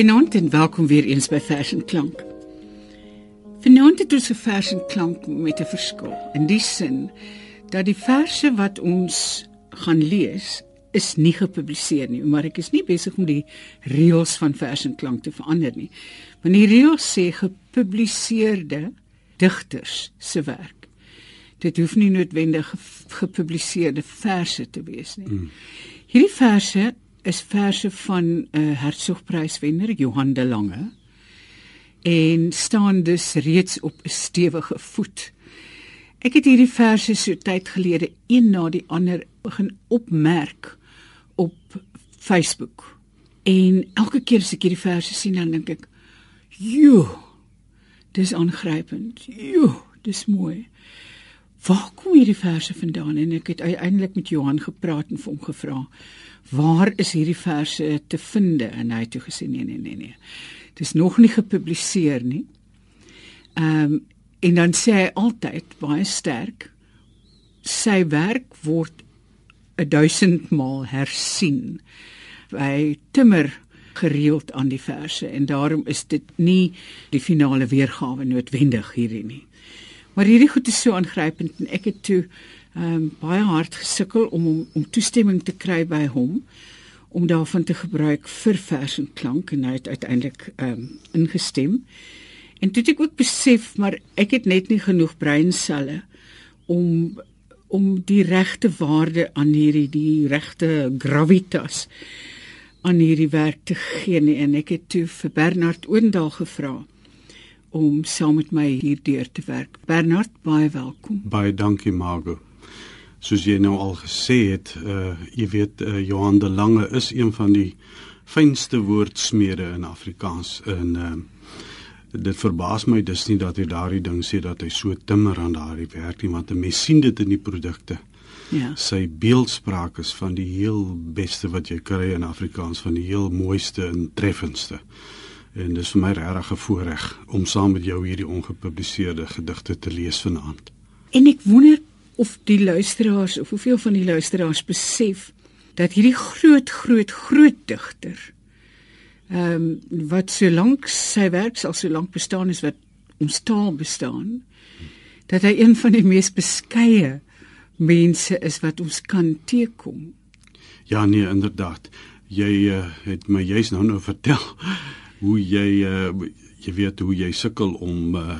Goeienaand en welkom weer eens by Fashion Klank. Vanaand het ons 'n Fashion Klank met 'n verskil. In die sin dat die verse wat ons gaan lees is nie gepubliseer nie, maar ek is nie besig om die reëls van Fashion Klank te verander nie. Want die reëls sê gepubliseerde digters se werk. Dit hoef nie noodwendig gepubliseerde verse te wees nie. Mm. Hierdie verse is verse van 'n uh, Hertzogpryswenner Johan de Lange en staan dus reeds op 'n stewige voet. Ek het hierdie verse so tyd gelede een na die ander begin opmerk op Facebook. En elke keer as ek hierdie verse sien dan dink ek, "Jo, dis aangrypend. Jo, dis mooi." Waar kom hierdie verse vandaan? En ek het uiteindelik met Johan gepraat en vir hom gevra, "Waar is hierdie verse te vind?" En hy het toe gesê, "Nee, nee, nee, nee. Dit is nog nie gepubliseer nie." Ehm um, en dan sê hy altyd baie sterk, sy werk word 1000 maal hersien. Hy timmer gereeld aan die verse en daarom is dit nie die finale weergawe noodwendig hierdie nie. Maar hierdie goed is so aangrypend en ek het toe um, baie hard gesukkel om om, om toestemming te kry by hom om daarvan te gebruik vir vers en klank en hy het uiteindelik ehm um, ingestem. En toe het ek ook besef maar ek het net nie genoeg breinselle om om die regte waarde aan hierdie die regte gravitas aan hierdie werk te gee nie. en ek het toe vir Bernard Oendal gevra om saam met my hierdeur te werk. Bernard, baie welkom. Baie dankie Margo. Soos jy nou al gesê het, uh jy weet uh, Johan de Lange is een van die fynste woordsmede in Afrikaans en uh dit verbaas my dus nie dat hy daardie ding sê dat hy so timmer aan daardie werk nie want 'n mens sien dit in die produkte. Ja. Sy beeldspraak is van die heel beste wat jy kry in Afrikaans, van die heel mooiste en treffendste en dis vir my regtig 'n voorreg om saam met jou hierdie ongepubliseerde gedigte te lees vanaand. En ek wonder of die luisteraars of hoeveel van die luisteraars besef dat hierdie groot groot groot digter ehm um, wat so lank sy werk al so lank bestaan is wat ons taal bestaan dat hy een van die mees beskeie mense is wat ons kan teekom. Ja nee inderdaad. Jy uh, het my juist nou nou vertel hoe jy uh, jy weet hoe jy sukkel om uh,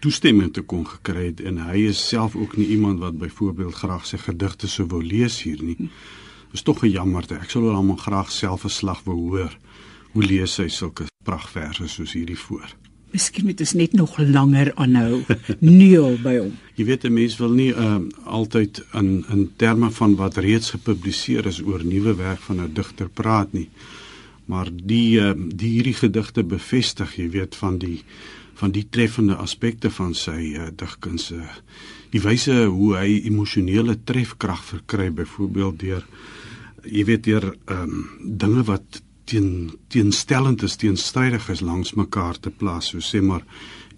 toestemming te kon gekry het en hy is self ook nie iemand wat byvoorbeeld graag sy gedigte sou wou lees hier nie. Dis tog 'n jammerte. Ek sou hom graag self 'n slag wou hoor. Hoe lees hy sulke pragtverse soos hierdie voor? Miskien moet ons net nog langer aanhou neel by hom. Jy weet 'n mens wil nie uh, altyd in in terme van wat reeds gepubliseer is oor nuwe werk van 'n digter praat nie maar die uh, die hierdie gedigte bevestig jy weet van die van die treffende aspekte van sy uh, digkuns die wyse hoe hy emosionele trefkrag verkry byvoorbeeld deur jy weet deur um, dinge wat teen teenstellend is teenstrydig is langs mekaar te plaas. So sê maar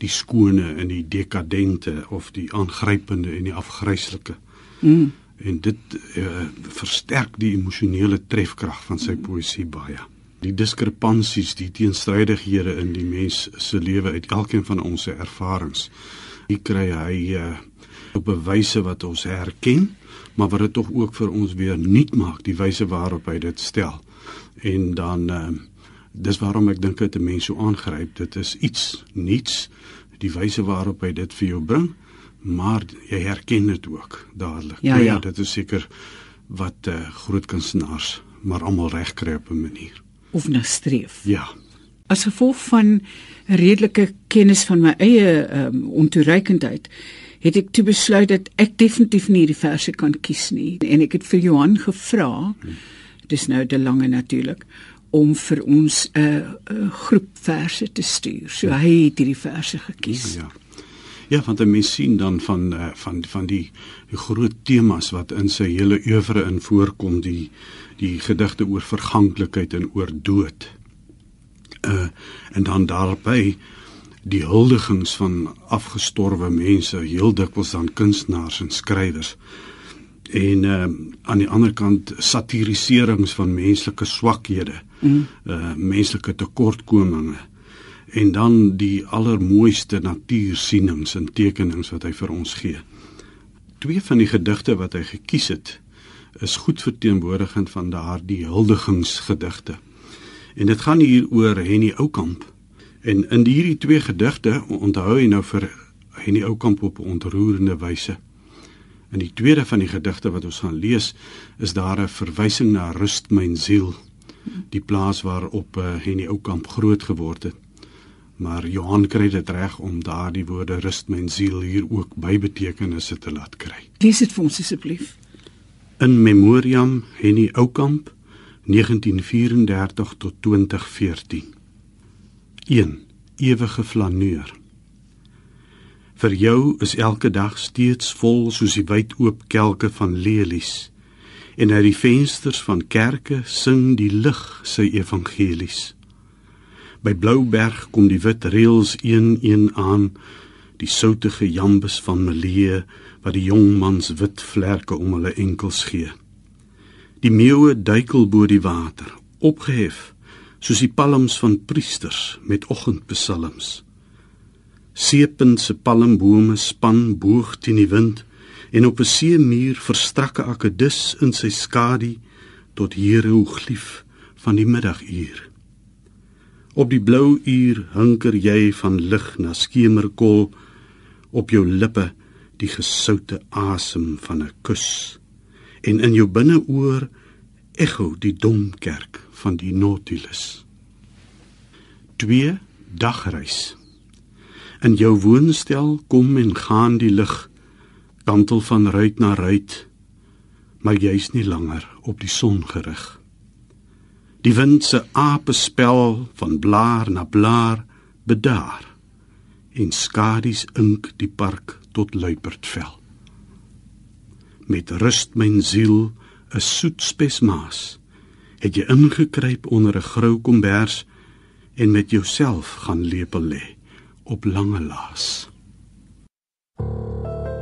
die skone en die dekadente of die aangrypende en die afgryslike. Mm. en dit uh, versterk die emosionele trefkrag van sy poësie baie die diskrepansies, die teenstrydighede in die mens se lewe uit elkeen van ons se ervarings. Hier kry hy uh, op 'n wyse wat ons herken, maar wat dit tog ook vir ons weer nuut maak, die wyse waarop hy dit stel. En dan uh, dis waarom ek dink dit 'n mens so aangryp. Dit is iets nuuts, die wyse waarop hy dit vir jou bring, maar jy herken dit ook dadelik. Ja, ja, dit is seker wat uh, groot kunstenaars maar almal reg kry op 'n manier of na streef. Ja. As gevolg van redelike kennis van my eie um, ontoereikendheid het ek toe besluit dat ek definitief nie die verse kan kies nie en ek het vir Johan gevra dis nou te lange natuurlik om vir ons 'n uh, uh, groep verse te stuur. So hy het hierdie verse gekies. Ja. Ja, want dan mens sien dan van uh, van van die, die groot temas wat in sy hele oeuvre in voorkom, die die gedigte oor verganklikheid en oor dood. Uh en dan daarby die huldigings van afgestorwe mense, heel dikwels dan kunstenaars en skrywers. en uh, aan die ander kant satiriserings van menslike swakhede, mm. uh menslike tekortkominge en dan die allermooiste natuursienings en tekenings wat hy vir ons gee. Twee van die gedigte wat hy gekies het, is goed verteenwoordigend van daardie huldigingsgedigte. En dit gaan hier oor Henny Oukamp. En in hierdie twee gedigte onthou hy nou vir Henny Oukamp op 'n ontroerende wyse. In die tweede van die gedigte wat ons gaan lees, is daar 'n verwysing na Rust myn siel, die plaas waarop uh, Henny Oukamp groot geword het. Maar Johan kry dit reg om daardie woorde Rust myn siel hier ook by betekenisse te laat kry. Lees dit vir ons asseblief. In memoriam Henny Oukamp 1934 tot 2014. 1. Ewige flaneur. Vir jou is elke dag steeds vol soos die wyd oop kelke van lelies. En uit die vensters van kerke sing die lig sy evangelies. By Blouberg kom die wit reëls een-een aan, die soutige jambes van Melee wat die jong mans wit vlerke om hulle enkels gee. Die meeue duikel bo die water, opgehef soos die palms van priesters met oggendpsalms. Seepuntse palmbome span boog teen die wind en op 'n seemuur verstrakke akedus in sy skadu tot hieroglief van die middaguur. Op die blou uur hunker jy van lig na skemerkol op jou lippe die gesoute asem van 'n kus en in jou binneoor ekho die domkerk van die Nautilus. 2 dagreis In jou woonstel kom en gaan die lig kantel van ruit na ruit, maar jy's nie langer op die son gerig. Die wind se apespel van blaar na blaar bedaar en skadu's ink die park tot luipertvel. Met rust myn siel 'n soet spesmaas het jy ingekruip onder 'n grou kombers en met jouself gaan lepel lê op lange laas. Maar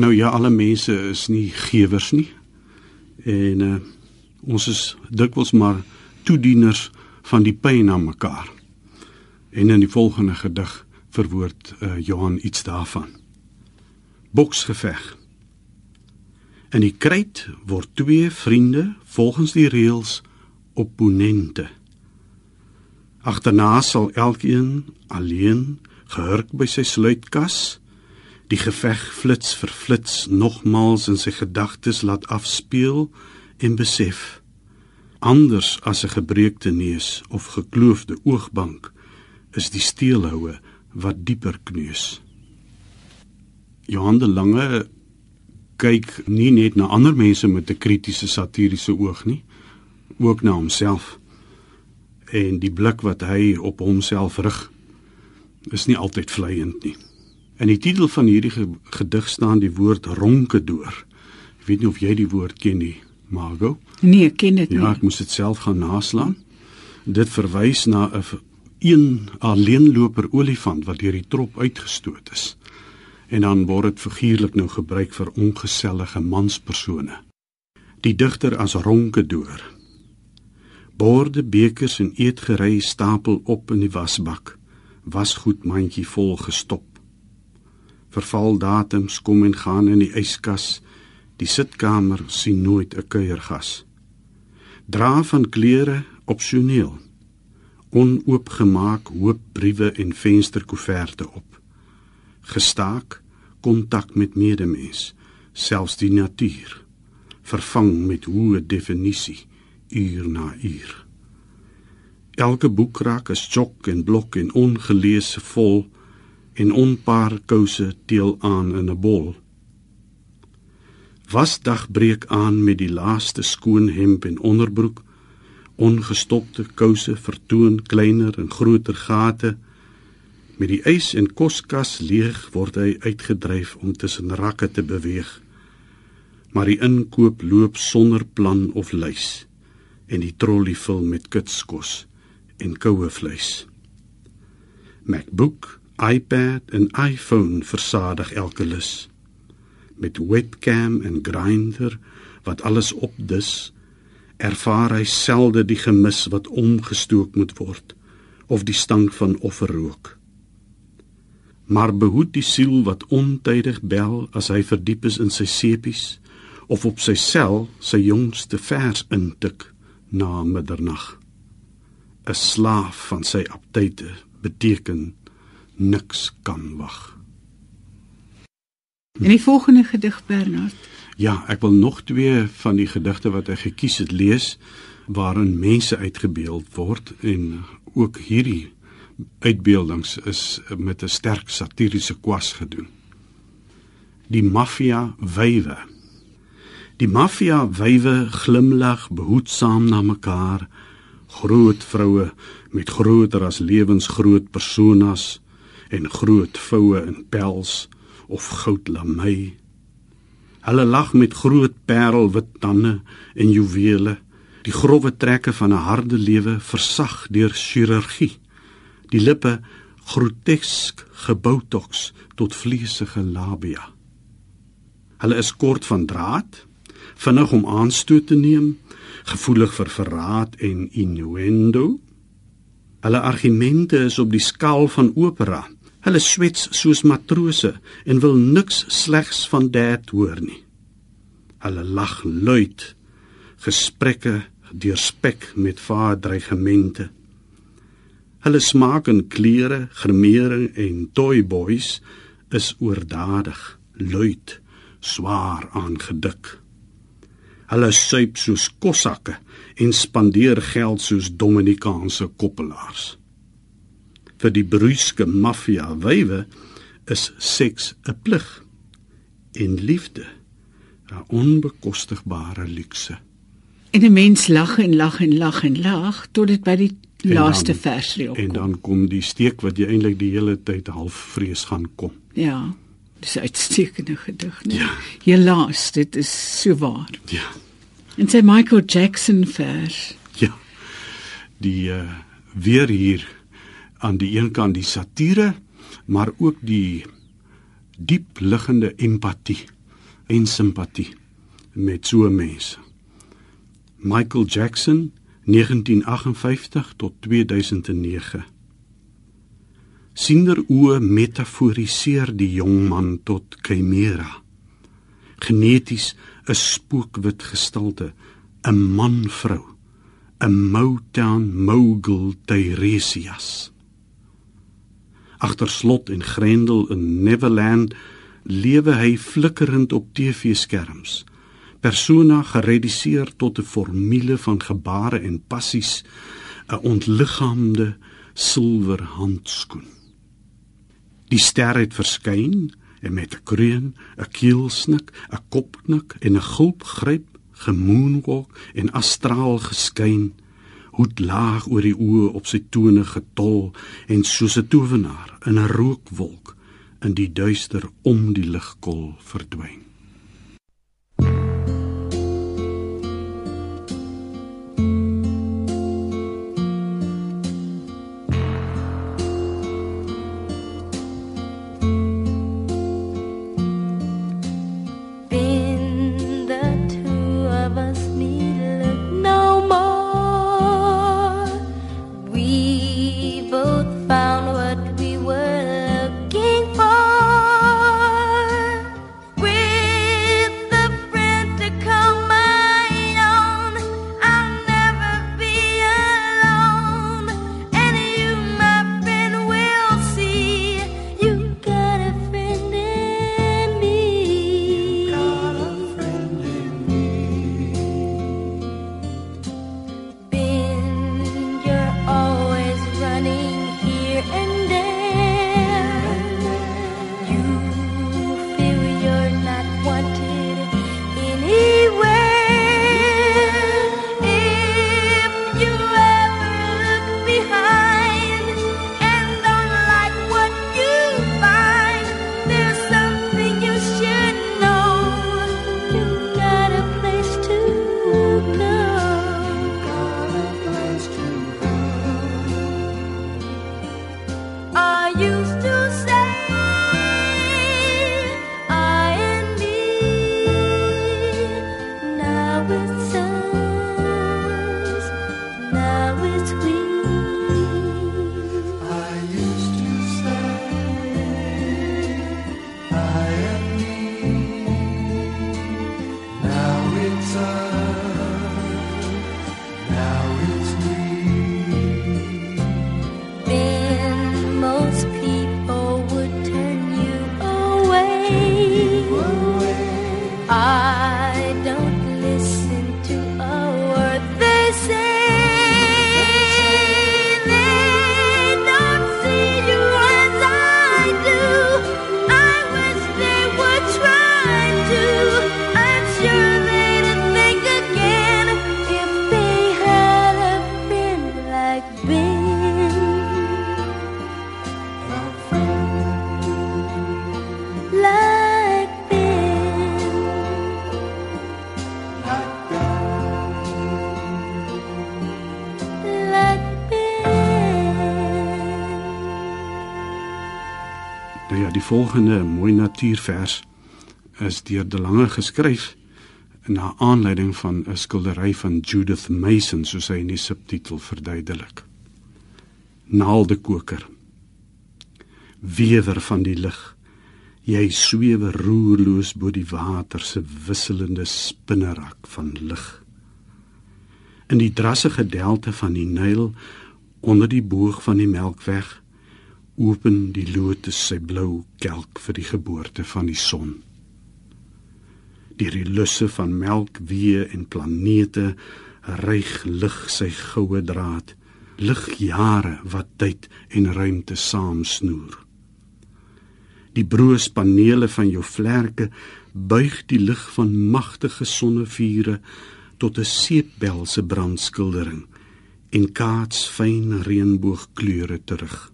nou ja, alle mense is nie gewers nie. En uh, ons is dikwels maar toedieners van die pyn aan mekaar. En in die volgende gedig verwoord uh, Johan iets daarvan. Boksgeveg. In die kruit word twee vriende volgens die reëls opponente. Agterna sal elkeen alleen gehurk by sy sluitkas Die geveg flits vir flits nogmals in sy gedagtes laat afspeel en besef anders as 'n gebreekte neus of gekloofde oogbank is die steelhoue wat dieper kneus. Johan de Lange kyk nie net na ander mense met 'n kritiese satiriese oog nie, ook na homself. En die blik wat hy op homself rig is nie altyd vleiend nie. In die titel van hierdie gedig staan die woord ronkedoor. Ek weet nie of jy die woord ken nie, Margo. Nee, ek ken dit nie. Ja, ek moes dit self gaan naslaan. Dit verwys na 'n een alleenloper olifant wat deur die trop uitgestoot is. En dan word dit figuurlik nou gebruik vir ongesellige manspersone. Die digter as ronkedoor. Borde, bekers en eetgerei stapel op in die wasbak. Wasgoed mandjie vol gestop. Verval datums kom en gaan in die yskas. Die sitkamer sien nooit 'n kuiergas. Dra van klere opsioneel onoopgemaak hoop briewe en vensterkoeverte op. Gestaak kontak met medemens, selfs die natuur, vervang met hoë definisie uur na uur. Elke boekrak is chok en blok en ongeleese vol en onpaar kouse deel aan in 'n bol. Wasdag breek aan met die laaste skoon hemp en onderbroek ongestopte kouse vertoon kleiner en groter gate. Met die ys en koskas leeg word hy uitgedryf om tussen rakke te beweeg. Maar die inkoop loop sonder plan of lys en die trolly vul met kitskos en koue vleis MacBook iPad en iPhone versadig elke lus met webcam en grinder wat alles opdis ervaar hy selde die gemis wat omgestook moet word of die stank van offerrook. Maar behoed die siel wat ontydig bel as hy verdiep is in sy sepies of op sy sel sy jongste vers intik na middernag. 'n Slaaf van sy aptyte beteken niks kan wag. In die volgende gedig Bernard Ja, ek wil nog twee van die gedigte wat ek gekies het lees waarin mense uitgebeeld word en ook hierdie uitbeeldings is met 'n sterk satiriese kwas gedoen. Die maffia wywe. Die maffia wywe glimlag behoedsaam na mekaar, groot vroue met groter as lewensgroot personas en groot voue in pels of goudlamei Hulle lag met groot parelwit tande en juwele. Die grouwe trekke van 'n harde lewe versag deur chirurgie. Die lippe grotesk geboutoks tot vleesige labia. Hulle is kort van draad, vinnig om aanstoot te neem, gevoelig vir verraad en innuendo. Hulle argumente is op die skaal van opera. Hulle swets soos matrose en wil niks slegs van dit hoor nie. Hulle lag luid. Gesprekke deurspek met vaar dreigemente. Hulle smaak in klere, gremering en toy boys is oordadig, luid, swaar aangedik. Hulle suip soos kossakke en spandeer geld soos Dominikaanse koppelaars vir die bruiske maffia wywe is seks 'n plig en liefde 'n onbekostigbare luukse. En 'n mens lag en lag en lag en lag tot dit by die en laaste dan, versie opkom. En dan kom die steek wat jy eintlik die hele tyd half vrees gaan kom. Ja. Dis 'n uitstekende gedig, nee. Ja. Helaas, dit is so waar. Ja. En sy Michael Jackson vers. Ja. Die uh weer hier aan die een kant die satire, maar ook die diep liggende empatie en simpatie met so mense. Michael Jackson 1958 tot 2009 Sinder oë metaforiseer die jong man tot chimera. Geneties 'n spookwit gestalte, 'n man-vrou, 'n Motown mogul Tiresias agter slot en grendel in Neverland lewe hy flikkerend op TV-skerms. Persona gereduseer tot 'n formule van gebare en passies, 'n ontliggaamde silwer handskoen. Die ster het verskyn en met 'n kreun, 'n keelsnik, 'n kopknik en 'n gulp gryp gemoonwalk en astraal geskyn, hoed laag oor die oë op sy tone getol en soos 'n towenaar in 'n rookwolk in die duister om die ligkol verdwyn. Volgende mooi natuurvers is deur De Lange geskryf na aanleiding van 'n skildery van Judith Mason soos hy in die subtitel verduidelik. Naaldekoker. Wewer van die lig. Jy swewe roerloos bo die water se wisselende spinnerak van lig. In die drassige delte van die Nyl onder die boog van die Melkweg open die lotus sy blou kelk vir die geboorte van die son. Deur die lusse van melk, wee en planete reig lig sy goue draad, lig jare wat tyd en ruimte saamsnoer. Die broospanele van jou vlerke buig die lig van magtige sonnevure tot 'n seepbelse brandskildering en kaats fyn reënboogkleure terug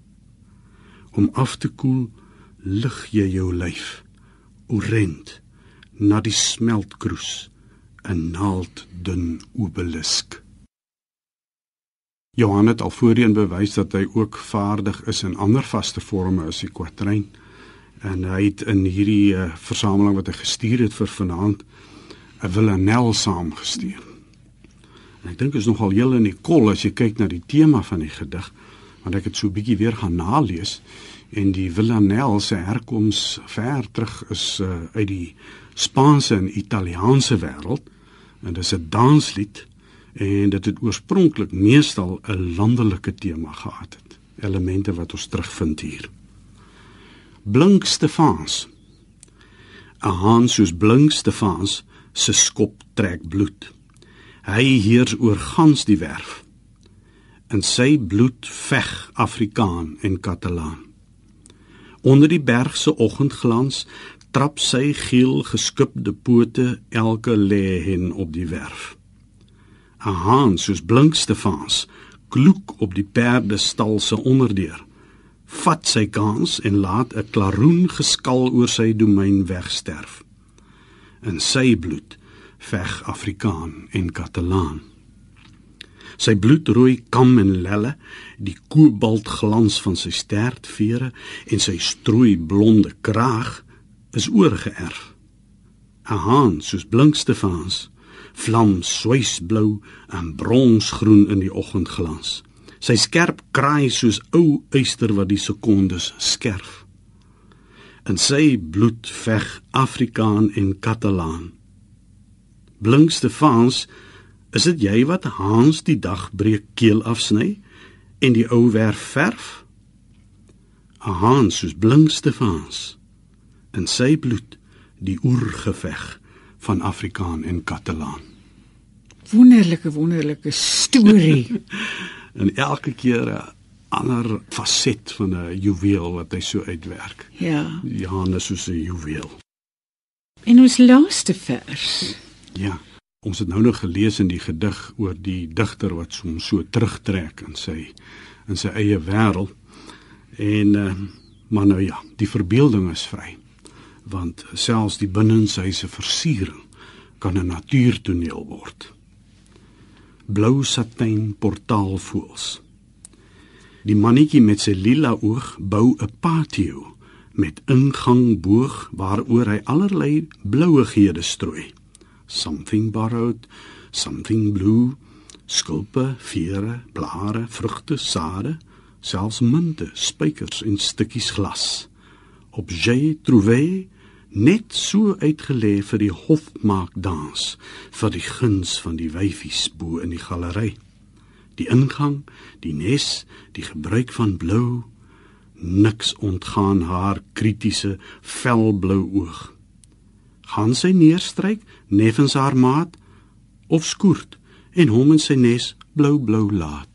om af te koel lig jy jou lyf orent na die smeltkroes 'n naald dun obelisk. Johan het al voorheen bewys dat hy ook vaardig is in ander vaste forme as die kwatryn en hy het in hierdie uh, versameling wat hy gestuur het vir vanaand 'n villanel saamgestuur. En ek dink is nogal heel in die kol as jy kyk na die tema van die gedig want ek het so 'n bietjie weer gaan nalees en die villanelle se herkoms ver terug is uh, uit die Spaanse en Italiaanse wêreld. En dit is 'n danslied en dit het oorspronklik meestal 'n landelike tema gehad het. Elemente wat ons terugvind hier. Blink Stefans 'n haan soos Blink Stefans se skop trek bloed. Hy heers oor gans die werf in sy bloed veg Afrikaan en Katalaan. Onder die berg se oggendglans trap sy geel geskubde pote elke lê hen op die werf. 'n Haan soos blink Stefans kloek op die perde stal se onderdeur. Vat sy kans en laat 'n klaroen geskal oor sy domein wegsterf. In sy bloed veg Afrikaan en Katalaan. Sy bloedrooi kam en lelle, die kobaltglans van sy stertvere en sy strooi blonde kraag is oorgeerf. 'n Haan soos blink Stefans, vlam swysblou en bronsgroen in die oggendglans. Sy skerp kraai soos ou uister wat die sekondes skerf. In sy bloed veg Afrikaan en Katalaan. Blink Stefans Is dit jy wat Hans die dag breek keel afsny en die ou werf verf? 'n Hans soos blink Stefans in sy bloed die oergeveg van Afrikaan en Katalaan. Wonderlike wonderlike storie. en elke keer 'n ander faset van 'n juweel wat hy so uitwerk. Ja. Johannes soos 'n juweel. En ons laaste vers. Ja. Ons het nou nog gelees in die gedig oor die digter wat hom so terugtrek in sy in sy eie wêreld. En uh, maar nou ja, die verbeelding is vry. Want selfs die binnenshuise versiering kan 'n natuurtoneel word. Blou satijn portaalvoels. Die mannetjie met sy lila oog bou 'n patio met ingang boog waaroor hy allerlei blouighede strooi something borrowed, something blue, skulpe, vere, blare, vrugte, sade, selfs munte, spykers en stukkies glas. Op jy trouvé net so uitgelê vir die hofmaakdans vir die guns van die wyfies bo in die galery. Die ingang, die nes, die gebruik van blou, niks ontgaan haar kritiese velblou oog gaan sy neerstryk neffens haar maat of skoort en hom in sy nes blou blou laat